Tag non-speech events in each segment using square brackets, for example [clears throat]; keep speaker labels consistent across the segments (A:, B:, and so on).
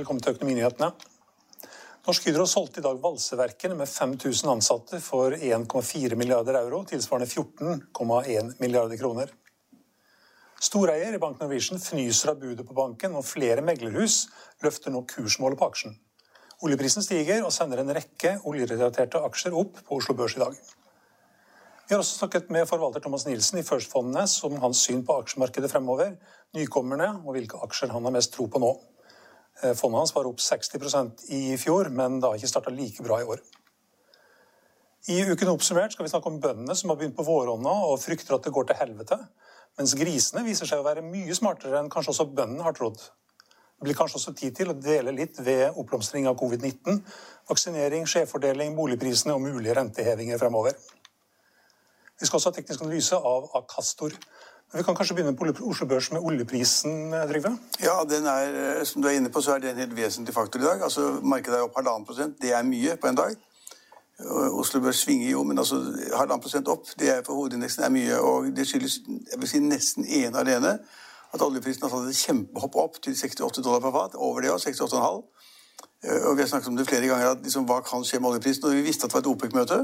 A: velkommen til Økonominyhetene. Norsk Hydro solgte i dag valseverkene med 5000 ansatte for 1,4 milliarder euro, tilsvarende 14,1 milliarder kroner. Storeier i Bank Norwegian fnyser av budet på banken, og flere meglerhus løfter nå kursmålet på aksjen. Oljeprisen stiger og sender en rekke oljerelaterte aksjer opp på Oslo Børs i dag. Vi har også snakket med forvalter Thomas Nilsen i First-fondene om hans syn på aksjemarkedet fremover, nykommerne og hvilke aksjer han har mest tro på nå. Eh, fondet hans var opp 60% i fjor, men det har ikke starta like bra i år. I Uken oppsummert skal vi snakke om bøndene som har begynt på våronna og frykter at det går til helvete, mens grisene viser seg å være mye smartere enn kanskje også bøndene har trodd. Det blir kanskje også tid til å dele litt ved oppblomstring av covid-19, vaksinering, skjevfordeling, boligprisene og mulige rentehevinger fremover. Vi skal også ha teknisk analyse av Akastor. Vi kan kanskje begynne på Oslo Børs med oljeprisen, Trygve?
B: Ja, er, eh, som du er inne på, så er det en helt vesentlig faktor i dag. Altså, Markedet er opp halvannen prosent. Det er mye på en dag. Oslo Børs svinger jo, men altså halvannen prosent opp det er for hovedindeksen er mye. Og det skyldes jeg vil si, nesten ene alene at oljeprisen har tatt et kjempehopp opp til 68 dollar per fat. Over det òg, 68,5. Eh, og vi har snakket om det flere ganger, at liksom, hva kan skje med oljeprisen? Og vi visste at det var et OPEC-møte.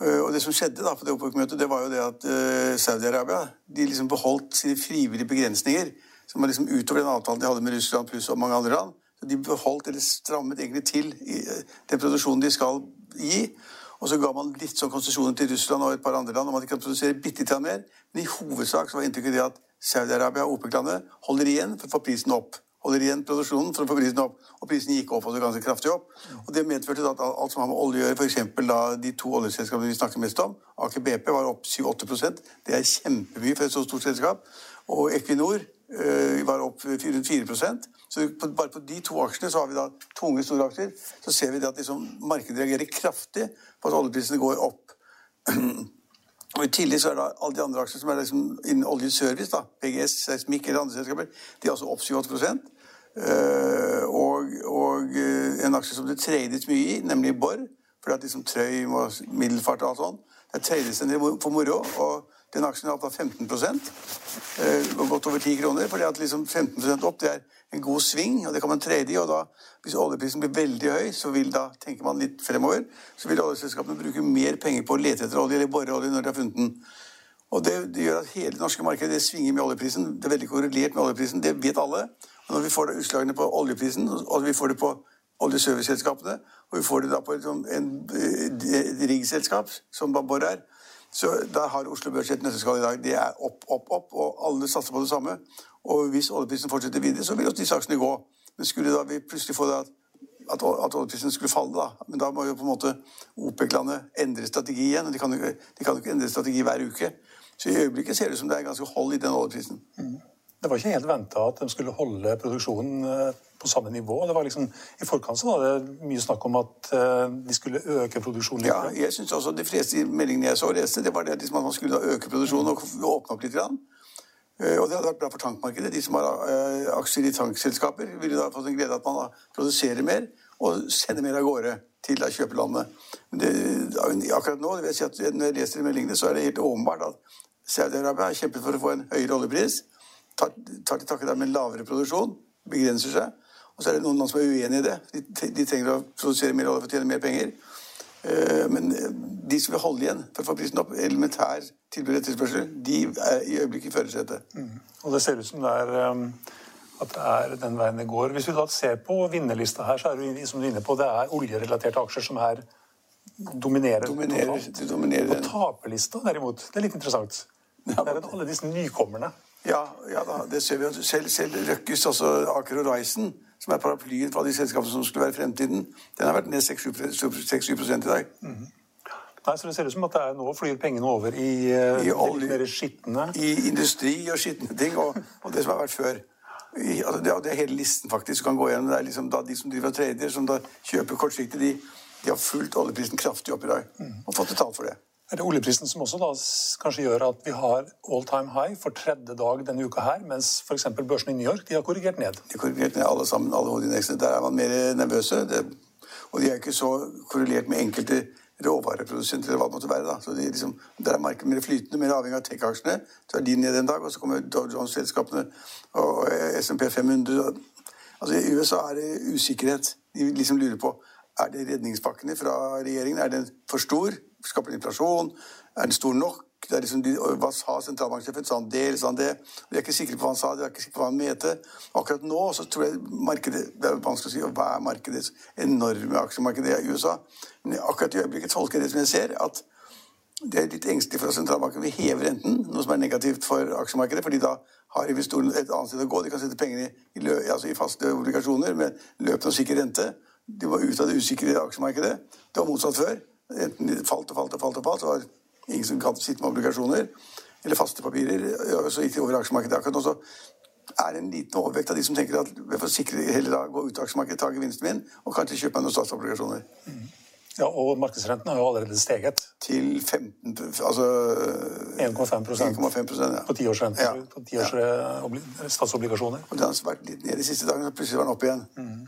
B: Eh, og det som skjedde da på det OPEC-møtet, det var jo det at uh, Saudi-Arabia de liksom beholdt sine frivillige begrensninger, som var liksom utover den avtalen de hadde med Russland pluss og mange andre land. Så De beholdt eller strammet egentlig til uh, den produksjonen de skal gi. Og så ga man litt sånn konsesjoner til Russland og et par andre land om at de kan produsere bitte litt mer. Men i hovedsak så var inntrykket det at Saudi-Arabia og OPEC-landet holder igjen for å få prisen opp holder igjen produksjonen for å få prisen opp. Og prisen gikk opp også ganske kraftig opp. Og Det medførte at alt som har med olje å gjøre, f.eks. de to oljeselskapene vi snakker mest om, Aker BP var opp 7-8 Det er kjempemye for et så stort selskap. Og Equinor øh, var opp rundt 4 Så bare på de to aksjene så har vi da tunge, store aksjer. Så ser vi det at liksom, markedet reagerer kraftig på at oljeprisene går opp. [clears throat] Og I tillegg så er det alle de andre aksjene som er liksom innen oljeservice, da, PGS, Seismikk eller andre selskaper, de er altså opp 7-8 uh, og, og uh, en aksje som det trades mye i, nemlig Borr, fordi at liksom Trøim og middelfart og alt sånt, det trades en del for moro. og den aksjen har opp da 15 eh, og godt over 10 kroner. fordi at liksom 15% opp det er en god sving, og det kan man trade i. og da, Hvis oljeprisen blir veldig høy, så vil da, tenker man litt fremover, så vil oljeselskapene bruke mer penger på å lete etter olje eller bore olje når de har funnet den. Og det, det, gjør at hele det norske markedet det svinger med oljeprisen. Det er veldig korrelert med oljeprisen. Det vet alle. Og når vi får det utslagene på oljeprisen, og vi får det på oljeserviceselskapene, og vi får det da på et, en, et riggselskap, som Babor er, så da har Oslo Børs et nøtteskall i dag. Det er opp, opp, opp, og alle satser på det samme. Og hvis oljeprisen fortsetter videre, så vil også de saksene gå. Men skulle da vi plutselig få det at, at, at oljeprisen skulle falle, da Men da må jo på en måte OPEC-landet endre strategi igjen. De kan, jo, de kan jo ikke endre strategi hver uke. Så i øyeblikket ser det ut som det er ganske hold i den oljeprisen. Mm.
A: Det var ikke helt venta at de skulle holde produksjonen eh, på samme nivå. Det var liksom, I forkant så var det mye snakk om at eh, de skulle øke produksjonen.
B: Ja, jeg synes også De fleste meldingene jeg så leste, det var det liksom at man skulle øke produksjonen og åpne opp litt. Grann. Eh, og det hadde vært bra for tankmarkedet. De som har aksjer i tankselskaper, ville da fått en glede at man produserer mer og sender mer av gårde til kjøpelandet. Men det, akkurat nå det vil jeg si at når jeg leser meldingene, så er det helt åpenbart at Saudi-Arabia har kjempet for å få en høyere oljepris tar, tar til takke med en lavere produksjon, begrenser seg. Og så er det noen land som er uenig i det. De, de trenger å produsere mer olje for å tjene mer penger. Eh, men eh, de som vil holde igjen for å få prisen opp, elementær tilbud og etterspørsel, de er i øyeblikket i førersetet. Mm.
A: Og det ser ut som det er um, at det er den veien det går. Hvis vi da ser på vinnerlista her, så er det som du er inne på, det er oljerelaterte aksjer som her dominerer.
B: dominerer, dominerer.
A: På taperlista, derimot, det er litt interessant. Ja, det er alle disse nykommerne.
B: Ja, ja da, det ser vi. Selv, selv Røkkes, altså Aker Risen, som er paraplyen for de selskapene som skulle være fremtiden, den har vært ned 6-7 i dag. Mm -hmm.
A: Nei, så Det ser ut som at det er nå flyr pengene over i, uh, I olje, skitne
B: I industri og skitne ting, og, og, det som har vært før. I, altså det, det, er hele listen faktisk du kan gå gjennom. Det er liksom da De som driver og trader, som da kjøper kortsiktig, de, de har fulgt oljeprisen kraftig opp i dag mm. og fått betalt for det.
A: Er det oljeprisen som også da kanskje gjør at vi har all time high for tredje dag denne uka her, mens f.eks. børsen i New York de har korrigert ned?
B: De har korrigert ned alle sammen, alle hovedindeksene. Der er man mer nervøse. Det, og de er ikke så korrelert med enkelte råvareprodusenter eller hva det måtte være. da. Så de, liksom, Der er markedet mer flytende, mer avhengig av tech-aksjene. Så er de ned en dag, og så kommer Dow Jones-selskapene og SMP 500. Altså I USA er det usikkerhet. De liksom lurer på er det redningspakkene fra regjeringen. Er den for stor? Skaper den inflasjon? Er den stor nok? Liksom, hva sa sentralbanksjefen? Sa han det, eller sa han det? Vi er ikke sikre på hva han sa, vi er ikke sikre på hva han mente. Akkurat nå så tror jeg markedet Det er vanskelig å si hva er markedets enorme aksjemarked i USA. Men akkurat i øyeblikket tolker jeg det som jeg ser, at det er litt engstelig for at sentralbanken vil heve renten, noe som er negativt for aksjemarkedet. fordi da har investorene et annet sted å gå. De kan sette pengene i, altså i faste obligasjoner med løpende og sikker rente. De var ute av det usikre aksjemarkedet. Det var motsatt før. Enten de falt og falt og falt, og falt, så var det ingen som kan sitte med obligasjoner eller faste papirer. og Så gikk de over aksjemarkedet. Akkurat nå så er det en liten overvekt av de som tenker at jeg får sikre heller da gå ut av aksjemarkedet, ta gevinsten min og kanskje kjøpe meg noen statsobligasjoner. Mm.
A: Ja, Og markedsrenten har jo allerede steget.
B: Til 15 altså
A: 1,5
B: ja.
A: på tiårsrente ja. på tiårs ja. statsobligasjoner.
B: Og Den har vært litt ned de siste dagene, så plutselig var den opp igjen. Mm.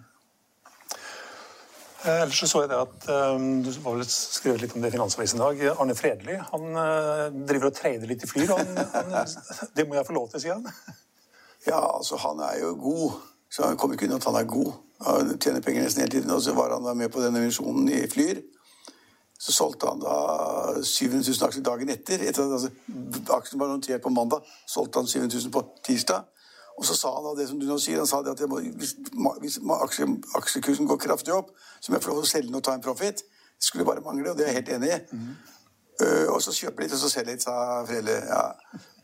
A: Eh, ellers så, jeg det at um, Du var vel skrevet litt om det i Finansavisen i dag. Arne Fredli han uh, driver og trader litt i flyr. Han, han, [laughs] det må jeg få lov til, sier han. [laughs]
B: Ja, altså han er jo god. Så han kommer ikke unna at han er god. Han tjener penger nesten hele tiden. Og så var han da med på denne emisjonen i Flyr. Så solgte han da 700 000 aksjer dagen etter. etter altså, Aksjen var notert på mandag. Solgte han 700 000 på tirsdag. Og så sa han da det som du nå sier, han sa det at må, hvis, hvis aksje, aksjekursen går kraftig opp, så må jeg få lov til å selge den og ta en profit. Det skulle bare mangle, og det er jeg helt enig i. Mm. Uh, og så kjøper litt, og så selger litt, sa Frelle. Ja.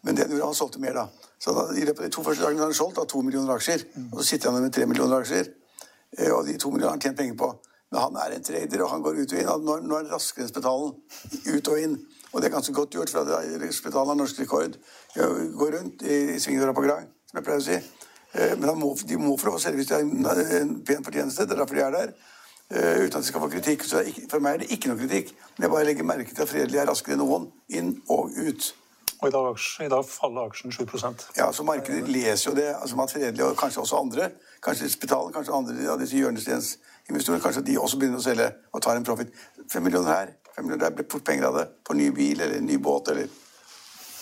B: Men det gjorde han solgte mer, da. Så da, I løpet av de to første dagene har han solgt da, to millioner aksjer. Mm. Og så sitter han med tre millioner aksjer. Uh, og de to millionene har han tjent penger på. Men han er en trader, og han går ut og inn. Nå, nå er han raskere enn spetalen. Ut og inn. Og det er ganske godt gjort, for spetalen har norsk rekord. Går rundt i svingdøra på Grang som jeg pleier å si. Eh, men må, de må selge hvis de har en pen fortjeneste. Det er derfor de er der. Uh, uten at de skal få kritikk. Så ikke, for meg er det ikke noe kritikk. Men jeg bare legger merke til at Fredelig er raskere enn noen inn og ut.
A: Og i dag, i dag faller aksjen 7
B: Ja, så markedet leser jo det. altså at Fredelig og kanskje også andre, kanskje Spitalen, kanskje andre av disse hjørnesteinsinvestorer, kanskje de også begynner å selge og tar en profit. Fem millioner her, fem millioner der blir fort penger av det. På ny bil eller ny båt eller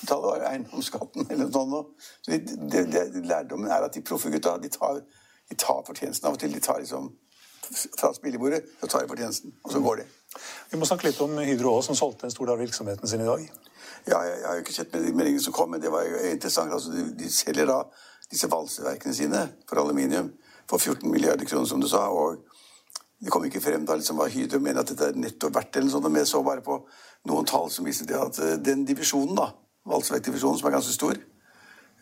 B: betale eiendomsskatten eller noe sånt. Så det, de, de, lærdommen er at de proffe gutta de tar, de tar fortjenesten av og til. De tar liksom fra spillebordet, så tar de fortjenesten, og så går de.
A: Vi må snakke litt om Hydro også, som solgte en stor del av virksomheten sin i dag.
B: Ja, jeg, jeg har jo ikke sett med de meldingene som kom, men det var jo interessant. Altså, de, de selger da disse valseverkene sine for aluminium for 14 milliarder kroner, som du sa. og det kom ikke frem da liksom hva Hydro mener at dette er netto verdt, eller noe sånt, men jeg så bare på noen tall som viste at eh, den divisjonen da, valgsevektdivisjonen, som er ganske stor,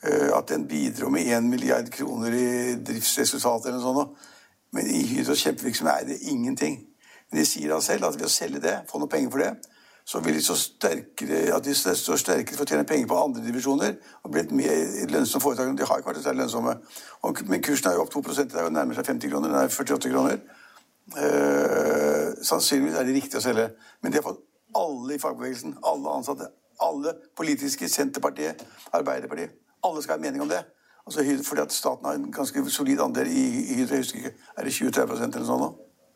B: eh, at den bidro med 1 milliard kroner i driftsresultat eller noe sånt. Men i Hydros kjempevirksomhet er det ingenting. Men de sier da selv at ved å selge det, få noe penger for det, så vil de stå sterkere, at de står sterkere for å tjene penger på andre divisjoner og bli et mer lønnsomt foretak. De har ikke vært særlig lønnsomme. Men kursen er jo opp 2 det er jo nærmer seg 50 kroner. Den er 48 kroner. Uh, sannsynligvis er det riktig å selge. Men de har fått alle i fagbevegelsen, alle ansatte, alle politiske, Senterpartiet, Arbeiderpartiet. Alle skal ha mening om det. Altså, fordi at staten har en ganske solid andel i Hydro. Jeg husker ikke, Er det 20-30 eller sånn nå?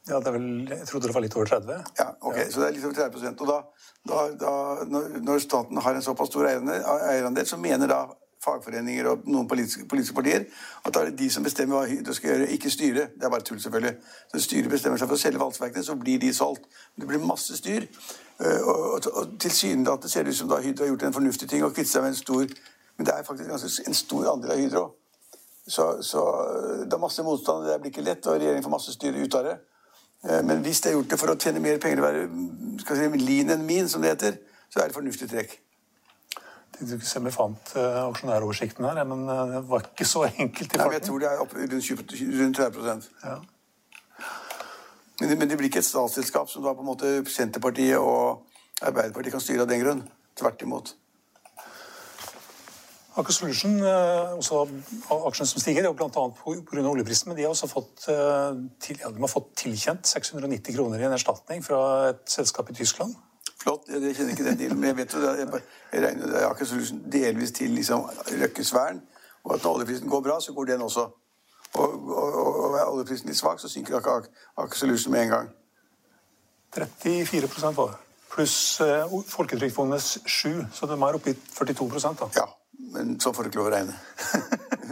A: Ja, det er vel, Jeg trodde det var litt over 30.
B: Ja, ok, ja. Så det er litt over 30 Og da, da, da når, når, staten har en såpass stor eierandel, så mener da fagforeninger og noen politiske, politiske, partier. At da er det de som bestemmer hva Hydro skal gjøre, ikke styret. Det er bare tull, selvfølgelig. Så styret bestemmer seg for å selge valseverkene, så blir de solgt. Det blir masse styr. Uh, og, og, og tilsynelatende ser det ut som da Hydro har gjort en fornuftig ting og kvittet seg med en stor Men det er faktisk ganske en stor andel av Hydro. Så, så det er masse motstand, det blir ikke lett, og regjeringen får masse styr ut av det. Uh, men hvis de har gjort det for å tjene mer penger og være skal si, lean enn min, som det heter, så er det fornuftig trekk.
A: Se om vi fant uh, aksjonæroversikten her, men uh, det var ikke så enkelt i
B: farten.
A: Nei,
B: jeg tror det er opp rundt, rundt 30 ja. men, det, men, det, blir ikke et statsselskap som da på en måte Senterpartiet og Arbeiderpartiet kan styre av den grunn. Tvert imot.
A: Aker Solution, uh, også aksjene som stiger, er bl.a. pga. oljeprisen. Men de har også fått, til, ja, de har fått tilkjent 690 kroner i en erstatning fra et selskap i Tyskland.
B: Flott. Jeg kjenner ikke den dealen, men jeg vet jo det, jeg, jeg regner det Aker Solution delvis til liksom, Røkkes vern. Og at når oljeprisen går bra, så går den også. Og, og, og, er oljeprisen litt svak, så synker Aker, Aker Solution med en gang.
A: 34 var det. Pluss uh, Folketrygdfondets 7, så de er oppe i 42 da.
B: Ja, men så får du ikke lov å regne.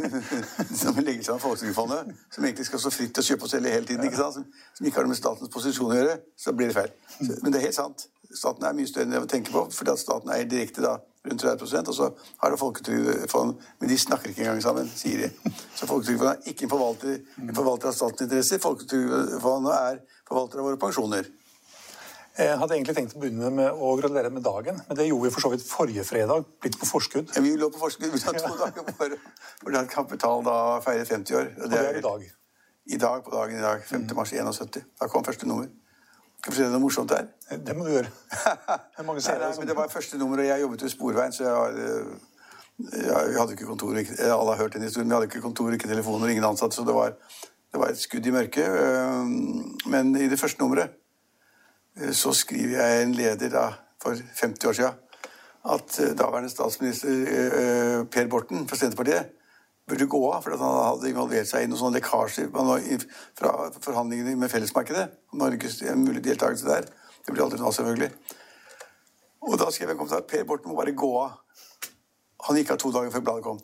B: [laughs] som legger sammen Folketrygdfondet, som egentlig skal stå fritt til å kjøpe og selge hele tiden, ikke sant? Som, som ikke har det med statens posisjon å gjøre, så blir det feil. Så, men det er helt sant. Staten er mye større enn jeg tenker på, fordi at staten er direkte da rundt 30 og så har det Folketrygdfondet Men de snakker ikke engang sammen, sier de. Så Folketrygdfondet er ikke en forvalter, en forvalter av statens interesser. Folketrygdfondet er forvalter av våre pensjoner.
A: Jeg hadde egentlig tenkt å begynne med å gratulere med dagen, men det gjorde vi for så vidt forrige fredag. Blitt på forskudd.
B: Ja, vi lå på forskudd vi to dager for, for det Kapital da feiret 50 år.
A: Og det er i dag?
B: I dag, på dagen i dag. 5. mars 71. Da kom første nummer. Skal vi se noe morsomt der?
A: Det må du gjøre. [laughs]
B: Det, nei, men det var første nummer, og jeg jobbet ved Sporveien, så jeg, jeg, vi hadde ikke kontor Alle har hørt den historien. Vi hadde ikke kontor, ikke telefoner, ingen ansatte, så det var, det var et skudd i mørket. Men i det første nummeret Eh, så skriver jeg en leder da, for 50 år siden at eh, daværende statsminister eh, Per Borten fra Senterpartiet burde gå av fordi han hadde involvert seg i noen sånne lekkasjer fra forhandlingene med fellesmarkedet. Norges mulig deltakelse der. Det blir aldri nå, selvfølgelig. Og da skrev jeg en kommentar Per Borten må bare gå av. Han gikk av to dager før bladet kom. [laughs]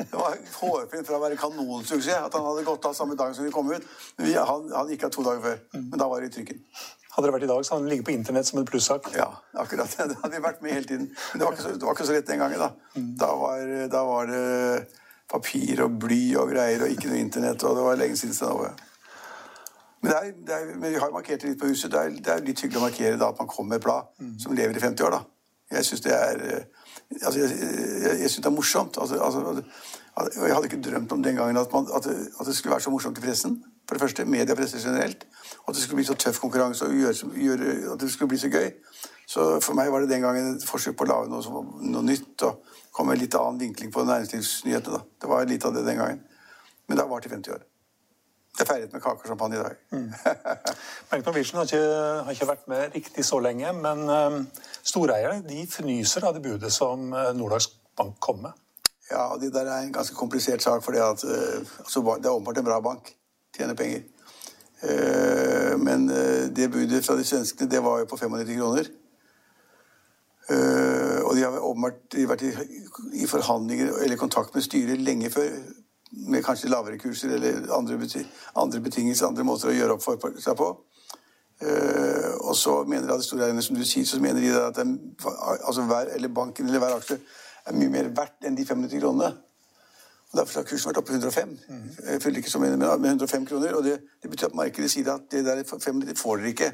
B: det var hårfint fra å være kanonsuksess at han hadde gått av samme dag som vi kom ut. Men han, han, gikk av to dager før. Men da var det i trykken.
A: Hadde det vært i dag, så hadde han ligget på internett som en plussak.
B: Ja, akkurat. Det hadde vi vært med hele tiden. Men det var ikke så, var ikke så lett den gangen. Da. Da, var, da var, det papir og bly og greier og ikke noe internett. Og det var lenge siden. Sånn. Men, det er, det er, men vi har markert det litt på huset. Det er, det er litt hyggelig å markere da, at man kommer med et blad mm. som lever i 50 år. da. Jeg syns det er eh, altså jeg, jeg, jeg synes det er morsomt. Altså, altså, jeg hadde ikke drømt om den gangen at, man, at, det, at, det, skulle være så morsomt i pressen. For det første, media og presse generelt. Og at det skulle bli så tøff konkurranse og gjøre, gjøre, at det skulle bli så gøy. Så for meg var det den gangen et forsøk på å lage noe, noe nytt og komme med en litt annen vinkling på næringslivsnyhetene. Det var litt av det den gangen. Men det har vart i 50 år. Det er feiret med kake og champagne i dag. Mm. [laughs]
A: Bank Norwegian har har ikke, vært med riktig så lenge, men um, storeierne de fnyser av det budet som uh, Bank kom med.
B: Ja, det der er en ganske komplisert sak, for uh, altså, det er åpenbart en bra bank. Tjener penger. Uh, men uh, det budet fra de svenskene, det var jo på 95 kroner. Og de har åpenbart vært i, forhandlinger eller kontakt med styret lenge før med kanskje lavere kurser eller andre, beti andre betingelser, andre måter å gjøre opp for seg på. Og så mener de storeierne, som du sier, så mener de at den, altså hver, eller banken eller hver aksje er mye mer verdt enn de 500 kronene. Og Derfor har kursen vært oppe på 105. Mm. Jeg følger ikke så med, med 105 kroner. Og det, det, betyr at markedet sier at det der 500 får dere ikke.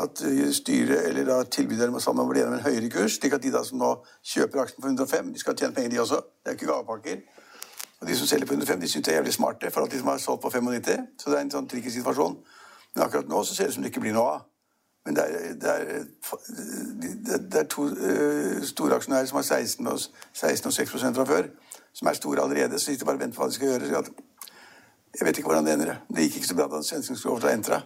B: At eh, styret eller da tilbydere må sammen bli gjennom en høyere kurs, slik at de da som nå kjøper aksjen for 105, de skal tjene penger, de også. Det er ikke gavepakker. Og de som selger på 105, de syns det er jævlig smarte for at de som har solgt på 95. Så det er en sånn trikkesituasjon. Men akkurat nå så ser det ut som det ikke blir noe av. Men det er, det er, det er to uh, store aksjonærer som har 16 og, 16 og 6% fra før, som er store allerede. Så de bare venter på hva de skal gjøre. Jeg vet ikke hvordan det ender. Det gikk ikke så bra da svenskene skulle overta Entra.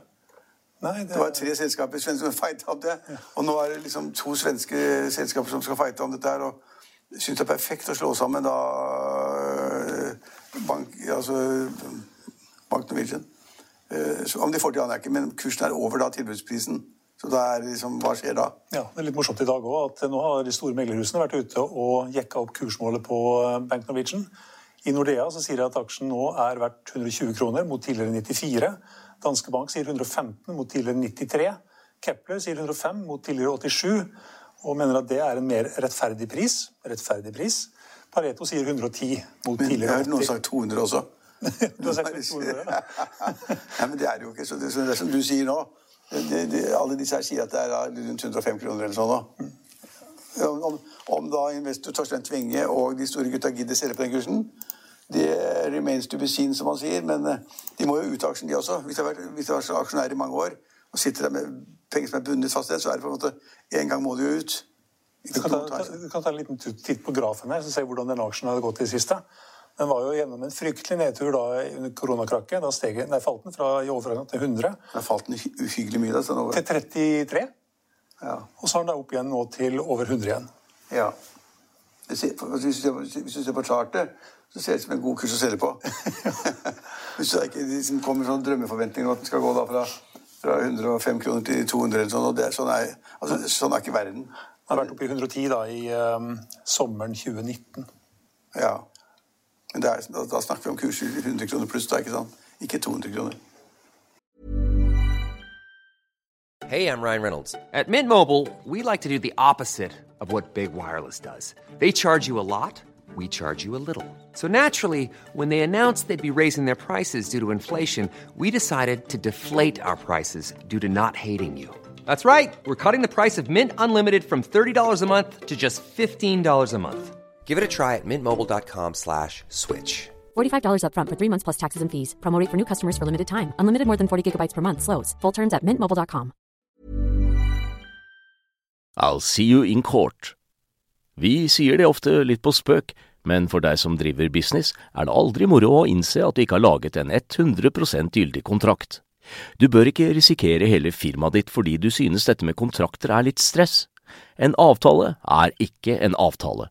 B: Nei, det... det... var tre selskaper som fighta om det. Ja. Og nå er det liksom to svenske selskaper som skal fighte om dette. her, og syns det er perfekt å slå sammen da bank, altså Bank Norwegian. Eh, så om de får til, aner jeg ikke, men kursen er over da tilbudsprisen. Så da er liksom, hva skjer da?
A: Ja, Det er litt morsomt i dag òg at nå har de store meglerhusene vært ute og jekka opp kursmålet på eh, Bank Norwegian. I Nordea så sier de at aksjen nå er verdt 120 kroner mot tidligere 94. Danske Bank sier 115 mot tidligere 93. Kepler sier 105 mot tidligere 87, og mener at det er en mer rettferdig pris. Rettferdig pris. Pareto sier 110 mot
B: Men jeg
A: tidligere
B: har noen sagt 200 også. [laughs]
A: Du har sagt 200, ja. [laughs]
B: Nei, men det er jo ikke så det, så det er som du sier nå. Det, de, alle disse her sier at det er rundt 105 kroner eller sånn Da. Om, om, da investor Torstein Tvinge og de store gutta gidder selge på den kursen, det remains to be seen, som man sier. Men eh, de må jo ut av aksjen, de også. Hvis de har vært, hvis de vært aksjonær i mange år og sitter der med penger som er bundet fast i det, så er det på en måte En gang må de jo ut.
A: Du kan, ta, du kan ta en liten titt på grafen her, så se hvordan den aksjen har gått i det siste. Den var jo gjennom en fryktelig nedtur da under koronakrakket. Da steg, nei, falt den fra i overkant til 100
B: Den falt den uhyggelig mye. Da, over.
A: til 33.
B: Ja.
A: Og så er den da opp igjen nå til over 100 igjen.
B: ja. Hvis, du ser, på- chartet, så ser det ut som en god kurs å selge på. [laughs] hvis det ikke liksom kommer sånne drømmeforventninger om at den skal gå da fra, fra 105 kroner til 200 eller sånn, og det sånn, er, altså, sånn er ikke verden.
A: Den har vært oppe i 110 da i um, sommeren 2019.
B: Ja. Men er, da, snakker vi om kurser 100 kroner pluss, da, ikke sant? Ikke 200 kroner.
C: Hey, I'm Ryan Reynolds. At Mint Mobile, we like to do the opposite of what Big Wireless does. They charge you a lot, we charge you a little. So naturally, when they announced they'd be raising their prices due to inflation, we decided to deflate our prices due to not hating you. That's right. We're cutting the price of Mint Unlimited from $30 a month to just $15 a month. Give it a try at mintmobile.com slash switch.
D: $45 upfront for three months plus taxes and fees. Promo rate for new customers for limited time. Unlimited more than 40 gigabytes per month. Slows. Full terms at mintmobile.com.
E: I'll see you in court. Vi sier det ofte litt på spøk, men for deg som driver business, er det aldri moro å innse at du ikke har laget en 100% gyldig kontrakt. Du bør ikke risikere hele firmaet ditt fordi du synes dette med kontrakter er litt stress. En avtale er ikke en avtale.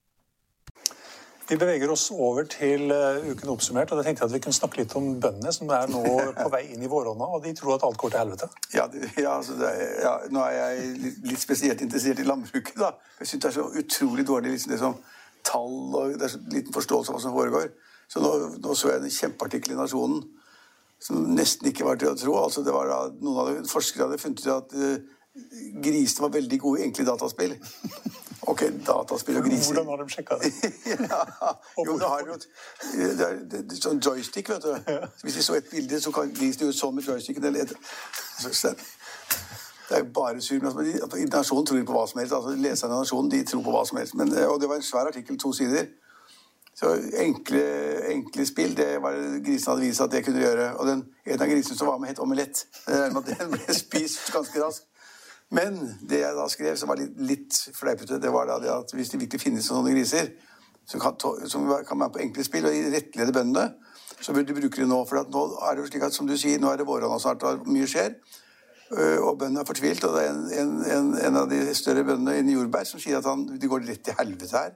A: Vi beveger oss over til uh, uken oppsummert, og da tenkte jeg at vi kunne snakke litt om bøndene som er nå [laughs] på vei inn i våronna, og de tror at alt går til helvete.
B: Ja, ja, altså er- ja, nå er jeg litt, spesielt interessert i landbruket. da. Jeg syns det er så utrolig dårlig liksom det som tall og det er så liten forståelse av hva som foregår. Så nå, nå så jeg en kjempeartikkel i Nasjonen som nesten ikke var til å tro. Altså det var da, Noen av de forskere hadde funnet ut at uh, grisene var veldig gode i enkle dataspill. Ok, dataspill og griser.
A: Hvordan har de sjekka det? [laughs]
B: ja. Jo, det har jo det er, det er sånn joystick, vet du. Hvis de så et bilde, så kan grisen gjøre sånn med joysticken. Eller et, det er bare sur. men altså, Nasjonen tror på hva som helst. altså Leserne av Nasjonen de tror på hva som helst. Men, eh, og det var en svær artikkel, to sider. Så enkle, enkle spill, det var det grisene hadde vist at det kunne gjøre. Og den, en av grisene som var med, het Omelett. Den ble spist ganske raskt. Men det jeg da skrev, som var litt, litt fleipete, det var da det at hvis det virkelig finnes sånne griser som kan, som kan være på enkle spill og rettlede bøndene, så burde de bruke det nå. For at nå er det jo slik at, som du sier, nå er det våronna snart, og mye skjer. Øh, Og bøndene er fortvilt. Og det er en, en, en, en av de større bøndene i jordbær som sier at han, det går rett til helvete her.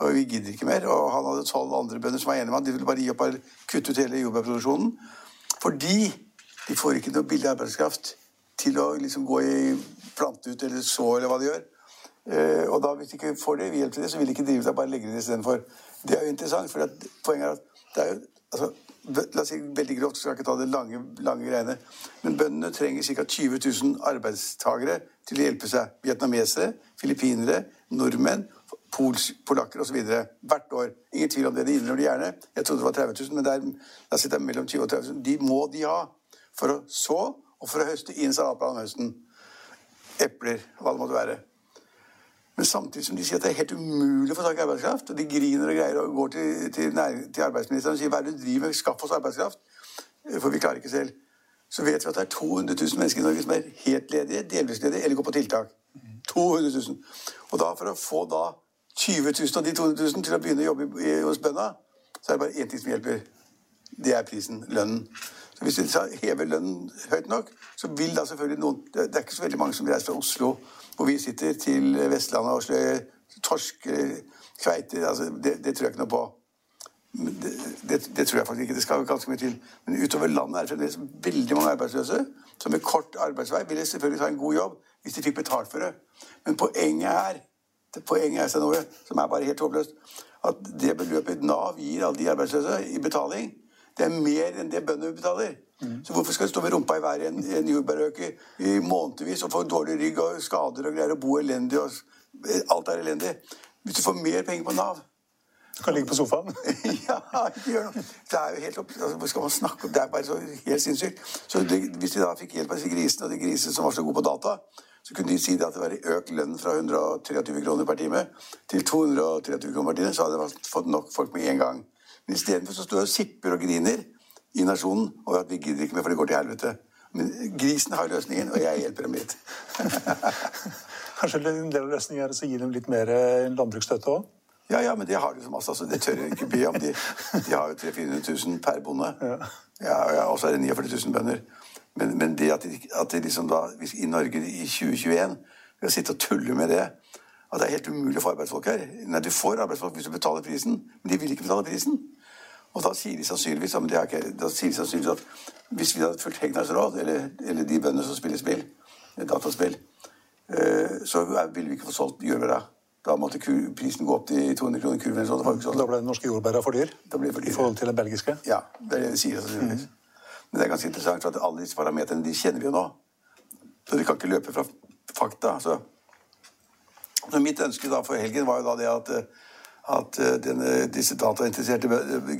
B: Og vi gidder ikke mer. Og han hadde tolv andre bønder som var enige med han. De ville bare gi opp og kutte ut hele jordbærproduksjonen. Fordi de får ikke noe billig arbeidskraft til å liksom gå i plante ut eller så eller hva de gjør. Eh, og da hvis de ikke får det, hjelp til det, så vil de ikke drive det, bare legge det istedenfor. Det er jo interessant, for poenget er at det er jo altså, La oss si veldig grovt, skal jeg ikke ta det lange, lange greiene. Men bøndene trenger ca. 20 000 arbeidstagere til å hjelpe seg. Vietnamesere, filippinere, nordmenn, pols, polakker osv. Hvert år. Ingen tvil om det. De innrømmer det gjerne. Jeg trodde det var 30 000, men der, er, la oss si det er mellom 20 og 30 000. De må de ha. for å så og for å høste inn salatbladet om høsten. Epler, hva det måtte være. Men samtidig som de sier at det er helt umulig å få tak i arbeidskraft, og de griner og greier og går til, til, til arbeidsministeren og sier hva er det du driver med, skaff oss arbeidskraft, for vi klarer ikke selv, så vet vi at det er 200 000 mennesker i Norge som er helt ledige, delvis ledige eller går på tiltak. 200 000. Og da for å få da 20 000 av de 200 000 til å begynne å jobbe i, hos bøndene, så er det bare én ting som hjelper. Det er prisen. Lønnen. Hvis vi hever lønnen høyt nok, så vil da selvfølgelig noen Det er ikke så veldig mange som reiser fra Oslo, hvor vi sitter, til Vestlandet og sløyer torsk, kveite altså det, det, tror jeg ikke noe på. Det, det, det, tror jeg faktisk ikke. Det skal ganske mye til. Men utover landet er det fremdeles veldig mange arbeidsløse som med kort arbeidsvei ville selvfølgelig ta en god jobb hvis de fikk betalt for det. Men poenget her, det poenget er noe som er bare helt håpløst. At det beløpet Nav gir alle de arbeidsløse i betaling, det er mer enn det bøndene betaler. Mm. Så hvorfor skal du stå med rumpa i været i en, en jordbærøk i, månedsvis og få dårlig rygg og skader og greier og bo elendig og alt er elendig? Hvis du får mer penger på Nav
A: Du kan ligge på sofaen? [laughs]
B: ja, ikke gjør noe. Det er jo helt opp... Altså, skal man snakke om? Det er bare så helt sinnssykt. Så det, hvis de da fikk hjelp av disse grisene, og de grisene som var så gode på data, så kunne de si at det var økt lønn fra 123 kroner per time til 223 kroner per time, så hadde de fått nok folk med en gang. Men istedenfor så står jeg og sipper og griner i nasjonen over at vi gidder ikke mer, for det går til helvete. Men grisen har løsningen, og jeg hjelper dem litt. [laughs] [laughs]
A: Kanskje en del av løsningen er å gi dem litt mer eh, landbruksstøtte òg?
B: Ja, ja, men det har de så masse. Altså, det tør jeg ikke be om. De, de har jo 300 000-400 000 per bonde. Ja. Ja, ja, og så er det 49 000 bønder. Men, men det at, de, at de liksom da, i Norge i 2021 skal sitte og tulle med det At det er helt umulig å få arbeidsfolk her. Nei, du får arbeidsfolk hvis du betaler prisen, men de vil ikke betale prisen. Og da sier de sannsynligvis, da sier de sannsynligvis at hvis vi hadde fulgt Hegnars råd, eller, eller, de bøndene som spiller spill, dataspill, eh, så ville vi ikke få solgt jordbæra. Da måtte prisen gå opp til 200 kroner kurven.
A: Da ble den norske jordbæra for dyr?
B: Da ble for dyr.
A: I forhold til den belgiske?
B: Ja, det er det de sier sannsynligvis. Mm. Men det er ganske interessant, for at alle disse parametrene de kjenner vi jo nå. Så de kan ikke løpe fra fakta. Så, så mitt ønske da for helgen var jo da det at, at denne, disse datainteresserte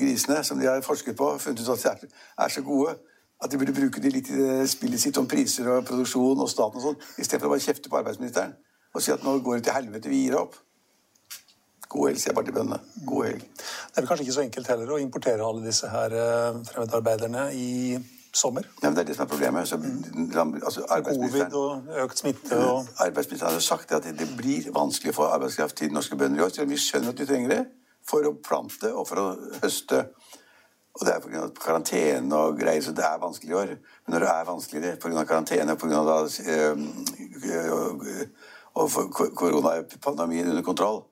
B: grisene som de har forsket på, funnet ut at de er så gode at de burde bruke de litt i spillet sitt om priser og produksjon og staten og sånn, istedenfor å bare kjefte på arbeidsministeren og si at nå går det til helvete, vi gir opp. God helg, sier jeg bare til bøndene. God helg.
A: Det er kanskje ikke så enkelt heller å importere alle disse her eh, fremmedarbeiderne i sommer?
B: Ja, men Det er det som er problemet. Så,
A: altså, Covid og økt smitte og
B: Arbeidsministeren har sagt at det blir vanskelig få arbeidskraft til norske bønder i år, selv om vi skjønner at de trenger det for å plante og for å høste. Og det er pga. karantene og greier, så det er vanskelig i år. Men når det er vanskeligere pga. karantene og pga. Øh, og koronapandemien under kontroll,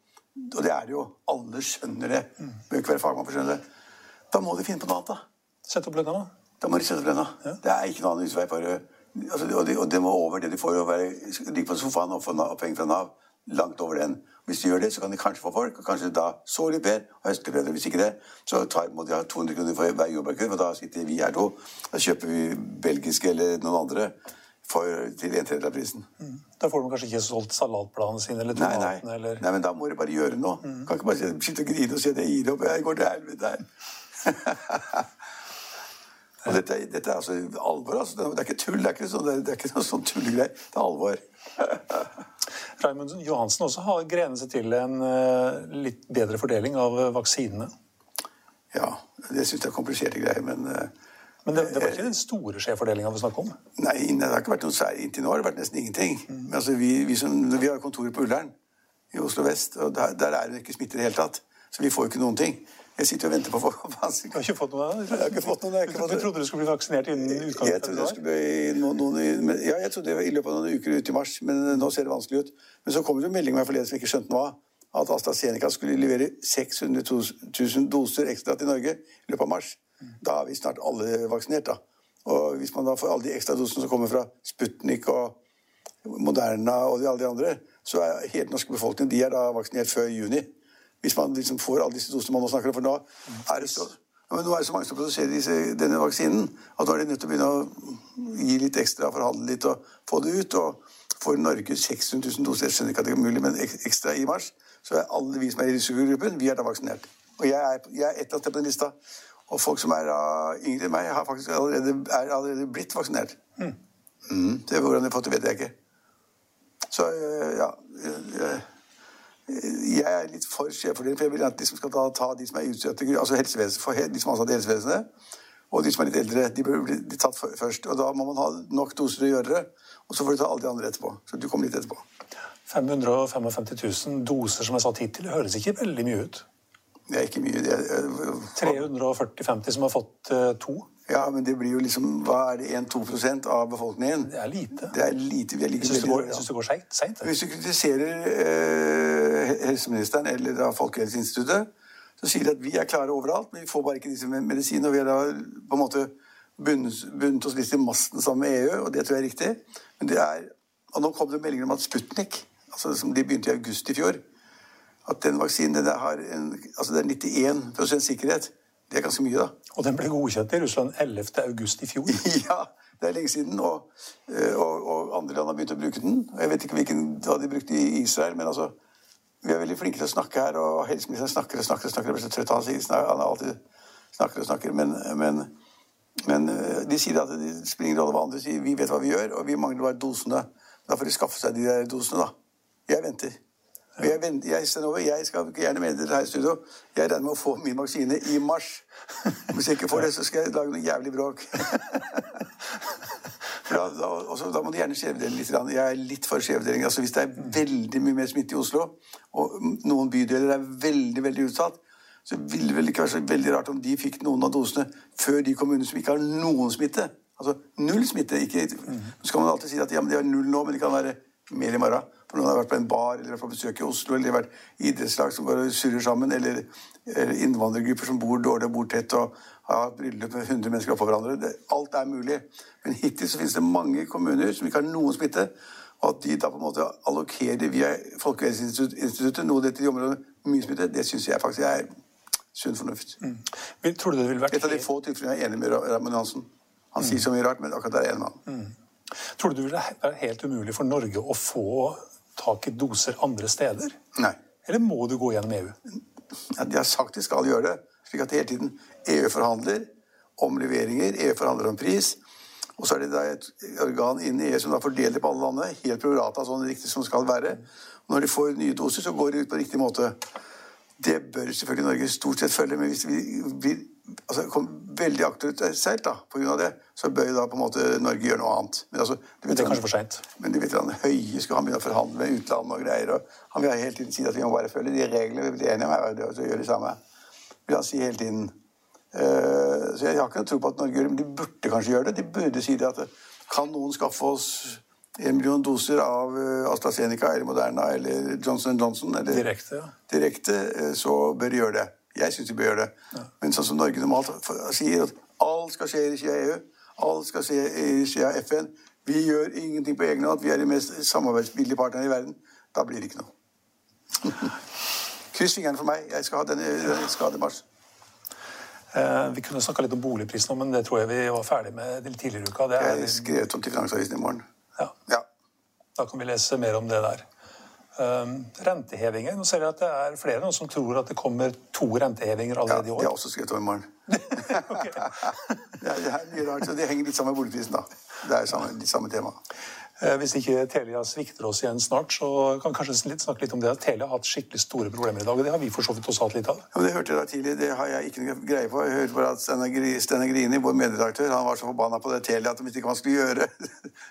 B: og det er det jo. Alle skjønner det. Bør ikke være fagmann for å skjønne det. Da må de finne på noe annet, da.
A: Sett opp lønna, da?
B: Da må de sette opp lønna. Ja. Det er ikke noen annen utvei. Bare, altså, og, det, de må over det de får å ligge på sofaen og få penger fra Nav. Langt over den. Hvis de gjør det, så kan de kanskje få folk, og kanskje da så litt bedre og høste bedre. Hvis ikke det, så tar, må de ha 200 kroner for hver jordbærkurv, og da sitter vi her to. Da kjøper vi belgiske eller noen andre for, til en tredjedel av prisen. Mm.
A: Da får de kanskje ikke solgt salatbladene sine eller tomatene?
B: Nei, nei.
A: Eller...
B: nei, men da må de bare gjøre noe. Mm. Kan ikke bare sitte og grine og si at jeg gir opp, jeg går til helvete her. [laughs] og dette, dette, er altså alvor. Altså. Det er ikke tull. Det er ikke, så, det er ikke noe sånn tullegreier. Det er alvor. [laughs]
A: Raymond Johansen også har grenet seg til en uh, litt bedre fordeling av vaksinene.
B: Ja, det syns jeg er kompliserte greier, men uh,
A: men det, det var ikke den store skjevfordelinga vi snakket om?
B: Nei, det har ikke vært noe særlig inntil nå. Det har vært nesten ingenting. Mm. Men altså, vi, vi, som, vi har kontoret på Ullern i Oslo vest, og der, der er det ikke smitte i det hele tatt. Så vi får jo ikke noen ting. Jeg sitter og venter på
A: folk. [laughs] Du har ikke fått noe?
B: Jeg har ikke fått noe.
A: Du, trodde du skulle bli vaksinert innen utgangen
B: av februar? Ja, jeg trodde i løpet av noen uker ut i mars, men nå ser det vanskelig ut. Men så kommer det melding meg forleden som jeg ikke skjønte noe av, at AstraZeneca skulle levere 600 000 doser ekstra til Norge i løpet av mars. Da er vi snart alle vaksinert, da. Og hvis man da får alle de ekstra dosene som kommer fra Sputnik og Moderna og alle de andre, så er hele norske befolkningen de er da vaksinert før juni. Hvis man liksom får alle disse dosene man nå snakker om. For nå er det så, men nå er det så mange som produserer disse, denne vaksinen at nå er de nødt til å begynne å gi litt ekstra, forhandle litt og få det ut. Og får Norge 600 000 doser, jeg skjønner ikke at det er mulig, men ekstra i mars, så er alle vi som er i risikogruppen, vi er da vaksinert. Og jeg er, jeg er et eller annet sted på den lista. Og folk som er uh, yngre enn meg, har faktisk allerede, er allerede blitt vaksinert. Mm. Det Hvordan de har fått det, vet jeg ikke. Så uh, ja uh, Jeg er litt for skjevfordelt, for jeg vil at de som skal ta, ta de som er utstøtte, altså helsevesenet, de som er ansatt i helsevesenet, og de som er litt eldre, de bør bli tatt først. Og da må man ha nok doser å gjøre det, og så får du ta alle de andre etterpå. Så du kommer litt etterpå.
A: 555 000 doser som er satt hittil, det høres ikke veldig mye ut.
B: Det er ikke mye. Det er,
A: 340-50 som har fått uh, to.
B: Ja, men det blir jo liksom Hva er det 1-2 av befolkningen?
A: Det er lite.
B: Det er lite. Vi er like
A: jeg syns det går, synes det går seint. seint
B: Hvis du kritiserer eh, helseministeren eller da Folkehelseinstituttet, så sier de at vi er klare overalt, men vi får bare ikke disse medisinene. Og vi har da på en måte bundet, bundet oss litt i masten sammen med EU, og det tror jeg er riktig. Men det er, og nå kom det meldinger om at Sputnik, altså som de begynte i august i fjor, at den vaksinen den har en, altså det er 91 sikkerhet. Det er ganske mye, da.
A: Og den ble godkjent i Russland 11. august i fjor. [laughs]
B: ja, det er lenge siden. Og, og, og, andre land har begynt å bruke den. Jeg vet ikke hvilken da de brukte i Israel, men altså Vi er veldig flinke til å snakke her, og helseministeren snakker og snakker og snakker. Jeg blir så trøtt av han. Han alltid snakker og snakker. Men, men, men de sier at det spiller ingen rolle hva andre sier. Vi vet hva vi gjør, og vi mangler bare dosene. Da får de skaffe seg de der dosene, da. Jeg venter. Jeg, jeg, over, jeg skal gjerne med dere her i studio. Jeg regner med å få min vaksine i mars. [laughs] Hvis jeg ikke får det, så skal jeg lage noe jævlig bråk. [laughs] da, da, også, da, må du gjerne skjevdele litt. Jeg er litt for skjevdeling. Altså, hvis det er veldig mye mer smitte i Oslo, og noen bydeler er veldig veldig utsatt, så ville det vel ikke være så veldig rart om de fikk noen av dosene før de kommunene som ikke har noen smitte. Altså null smitte. Ikke, så kan man alltid si at ja, men de har null nå, men det kan være mer i morgen. For noen har vært på en bar eller på besøk i Oslo, eller de har vært idrettslag som går og surrer sammen, eller, eller innvandrergrupper som bor dårlig og bor tett og har bryllup med 100 mennesker oppå hverandre. Det, alt er mulig. Men hittil så finnes det mange kommuner som ikke har noen smitte. Og at de da på en måte allokerer via Folkehelseinstituttet noe til de områdene mye smitte, det syns jeg faktisk er sunn fornuft.
A: Mm. Tror du det ville vært
B: Et av de få tilfellene jeg er enig med Raymond Johansen. Han mm. sier så mye rart, men akkurat der er jeg enig med han.
A: Mm. Tror du det ville være helt umulig for Norge å få tak i doser andre steder?
B: Nei.
A: Eller må du gå gjennom EU?
B: Ja, de har sagt de skal gjøre det. Slik at hele tiden EU forhandler om leveringer, EU forhandler om pris. Og så er det da et organ innen EU som da fordeler på alle landene, helt prorata sånn riktig som skal være. Og når de får nye doser, så går de ut på riktig måte. Det bør selvfølgelig Norge stort sett følge, men hvis vi, vi altså, kom veldig akterutseilt pga. det, så bør da på en måte Norge gjøre noe annet.
A: Men, altså, det, er kanskje for seint.
B: Men du vet han Høie skulle han begynne å forhandle med utlandet og greier. og Han vil hele tiden si at vi må bare følge de reglene vi blir enige om, og så gjøre det samme. vil han si hele tiden. Uh, så jeg har ikke noe tro på at Norge gjør det, men de burde kanskje gjøre det. De burde si det at kan noen skaffe oss en million doser av AstraZeneca eller Moderna eller Johnson Johnson eller
A: direkte, ja.
B: direkte så bør de gjøre det. Jeg syns vi bør gjøre det. Men sånn som Norge normalt sier, at alt skal skje i regi av EU, alt skal skje i regi av FN Vi gjør ingenting på egen hånd. Vi er de mest samarbeidsvillige partnerne i verden. Da blir det ikke noe. [laughs] Kryss fingrene for meg. Jeg skal ha denne skademars.
A: Eh, vi kunne snakka litt om boligprisen, men det tror jeg vi var ferdig med tidligere i uka.
B: Er... Jeg skrev om til Finansavisen i morgen.
A: Ja.
B: ja.
A: Da kan vi lese mer om det der. Rentehevinger. Nå ser vi at det er flere nå som tror at det kommer to rentehevinger allerede i år.
B: Ja, de har også skrevet om i morgen. [laughs] [laughs] det, det, er mye rart, så det henger litt sammen med boligprisen, da. Det er samme, litt samme tema.
A: Eh, hvis ikke Telia svikter oss igjen snart, så kan vi kanskje snakke litt om det. Telia har hatt skikkelig store problemer i dag, og det har vi for så vidt også hatt litt av.
B: Ja, Det hørte jeg da tidlig, det har jeg ikke noe greie på. Jeg hørte bare at Steinar Grini, vår medredaktør, han var så forbanna på det Telia at de visste ikke hva han skulle gjøre. [laughs]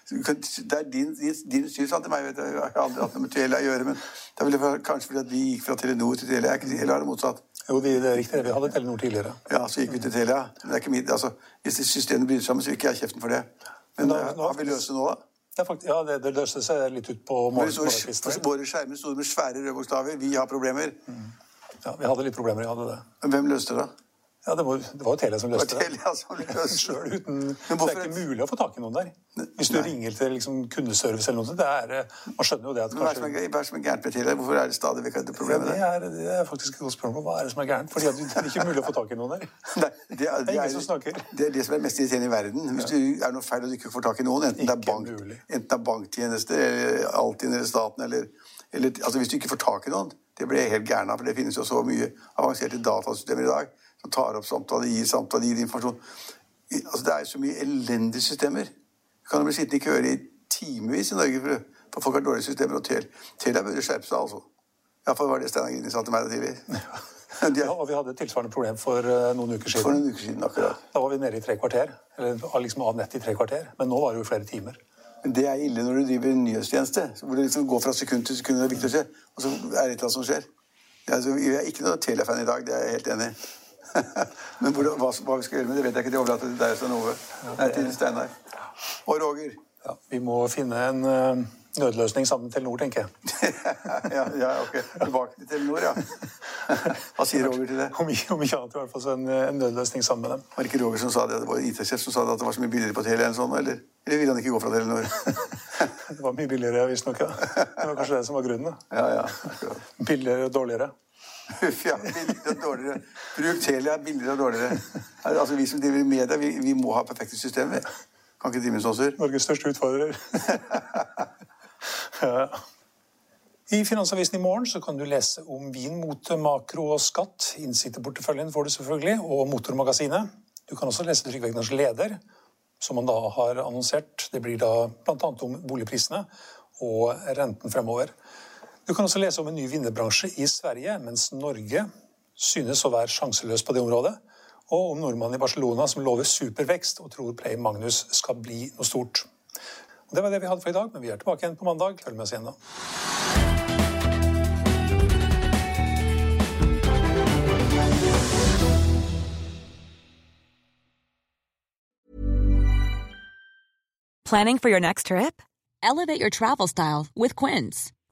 B: Det er din, din, din syns han til meg. vet du. Jeg har aldri hatt noe med Telia å gjøre, men det er vel kanskje fordi at vi gikk fra Telenor til Telia. Eller er det motsatt?
A: Jo, det er riktig. Vi hadde Telenor tidligere.
B: Ja, så gikk vi til Telia. Men det er ikke mitt, altså, Hvis systemet bryter sammen, så vil ikke jeg kjeften for det. Men nå, nå, har vi løse nå, da?
A: Ja, faktisk, ja det, det løste seg litt ut på morgenkvisten.
B: Våre skjermer sto med svære røde bokstaver. Vi har problemer.
A: Mm. Ja, Vi hadde litt problemer. jeg hadde det.
B: Hvem løste det?
A: Ja, Det var, det var jo Telia som løste
B: det. Telia som [laughs] løste
A: Selv uten, det er ikke mulig å få tak i noen der. Hvis du Nei. ringer til liksom, kundeservice eller noe sånt. det er, Man skjønner jo det at
B: kanskje... Hva er det som er gærent med Telia? Hvorfor er det stadig vekk et problem
A: det? Ja, det, er, det er faktisk et godt spørsmål. Hva er det som er gærent? Fordi det er ikke mulig å få tak i noen der. [laughs]
B: Nei, det, er, det, er, som snakker. Det er det som er mest irriterende i verden. Hvis ja. du er noe feil og du ikke får tak i noen, enten det er, bank, enten det er banktjenester eller Altinn eller staten eller, eller altså Hvis du ikke får tak i noen det blir jeg helt gæren av, for det finnes jo så mye avanserte datasystemer i dag som tar opp samtale, gir samtale, gir informasjon. Altså, det er så mye elendige systemer. Du kan bli sittende i køer i timevis i Norge, for, for folk har dårlige systemer. Og Tel, Telia burde skjerpe seg, altså. Iallfall var det Steinar Grini sa til meg tidligere. [laughs]
A: Ja, og vi hadde et tilsvarende problem for uh, noen uker siden.
B: For noen uker siden, akkurat.
A: Da var vi nede i tre kvarter. Eller liksom av nett i tre kvarter. Men nå var det jo flere timer.
B: Men det er ille når du driver en nyhetstjeneste, hvor det liksom går fra sekund til sekund, og, viktig å se, og så er det et eller annet som skjer. Jeg er ikke noe Telia-fan i dag, det er jeg helt enig i. [laughs] Men hvor, hva, hva, vi skal gjøre med det, vet jeg ikke. Det overlater til deg, Stein Ove. Nei, til Steinar. Og Roger.
A: Ja, vi må finne en uh, nødløsning sammen med Telenor, tenker jeg. [laughs]
B: ja, ja, ok. Tilbake til Telenor, ja. [laughs] Hva sier Roger til det?
A: Om om ikke annet, i hvert fall så en, en, nødløsning sammen med dem.
B: Var det ikke Roger som sa det? Det var IT-sjef som sa det, at det var så mye billigere på Telia enn sånn, eller, eller ville han ikke gå fra Telenor?
A: det var mye billigere, visstnok. Ja. Det var kanskje det som var grunnen. Da.
B: Ja, ja.
A: Billigere og dårligere. [laughs]
B: Uff, ja. Billigere og dårligere. Bruk Telia billigere og dårligere. Altså, Vi som driver i media, vi, vi må ha perfekte systemer. Kan ikke drive med sånn
A: Norges største utfordrer. [laughs] [laughs] ja. I Finansavisen i morgen så kan du lese om vin, mote, makro og skatt. Innsitterporteføljen får du selvfølgelig, og Motormagasinet. Du kan også lese Trygve Egners leder, som han da har annonsert. Det blir da bl.a. om boligprisene og renten fremover. Du kan også lese om en ny vinnerbransje i Sverige, mens Norge synes å være sjanseløs på det området. Og om nordmannen i Barcelona som lover supervekst og tror Play Magnus skal bli noe stort. Det var det vi hadde for i dag, men vi er tilbake igjen på mandag. Følg med oss igjen da.
F: Planning for your next trip? Elevate your travel style with Quince.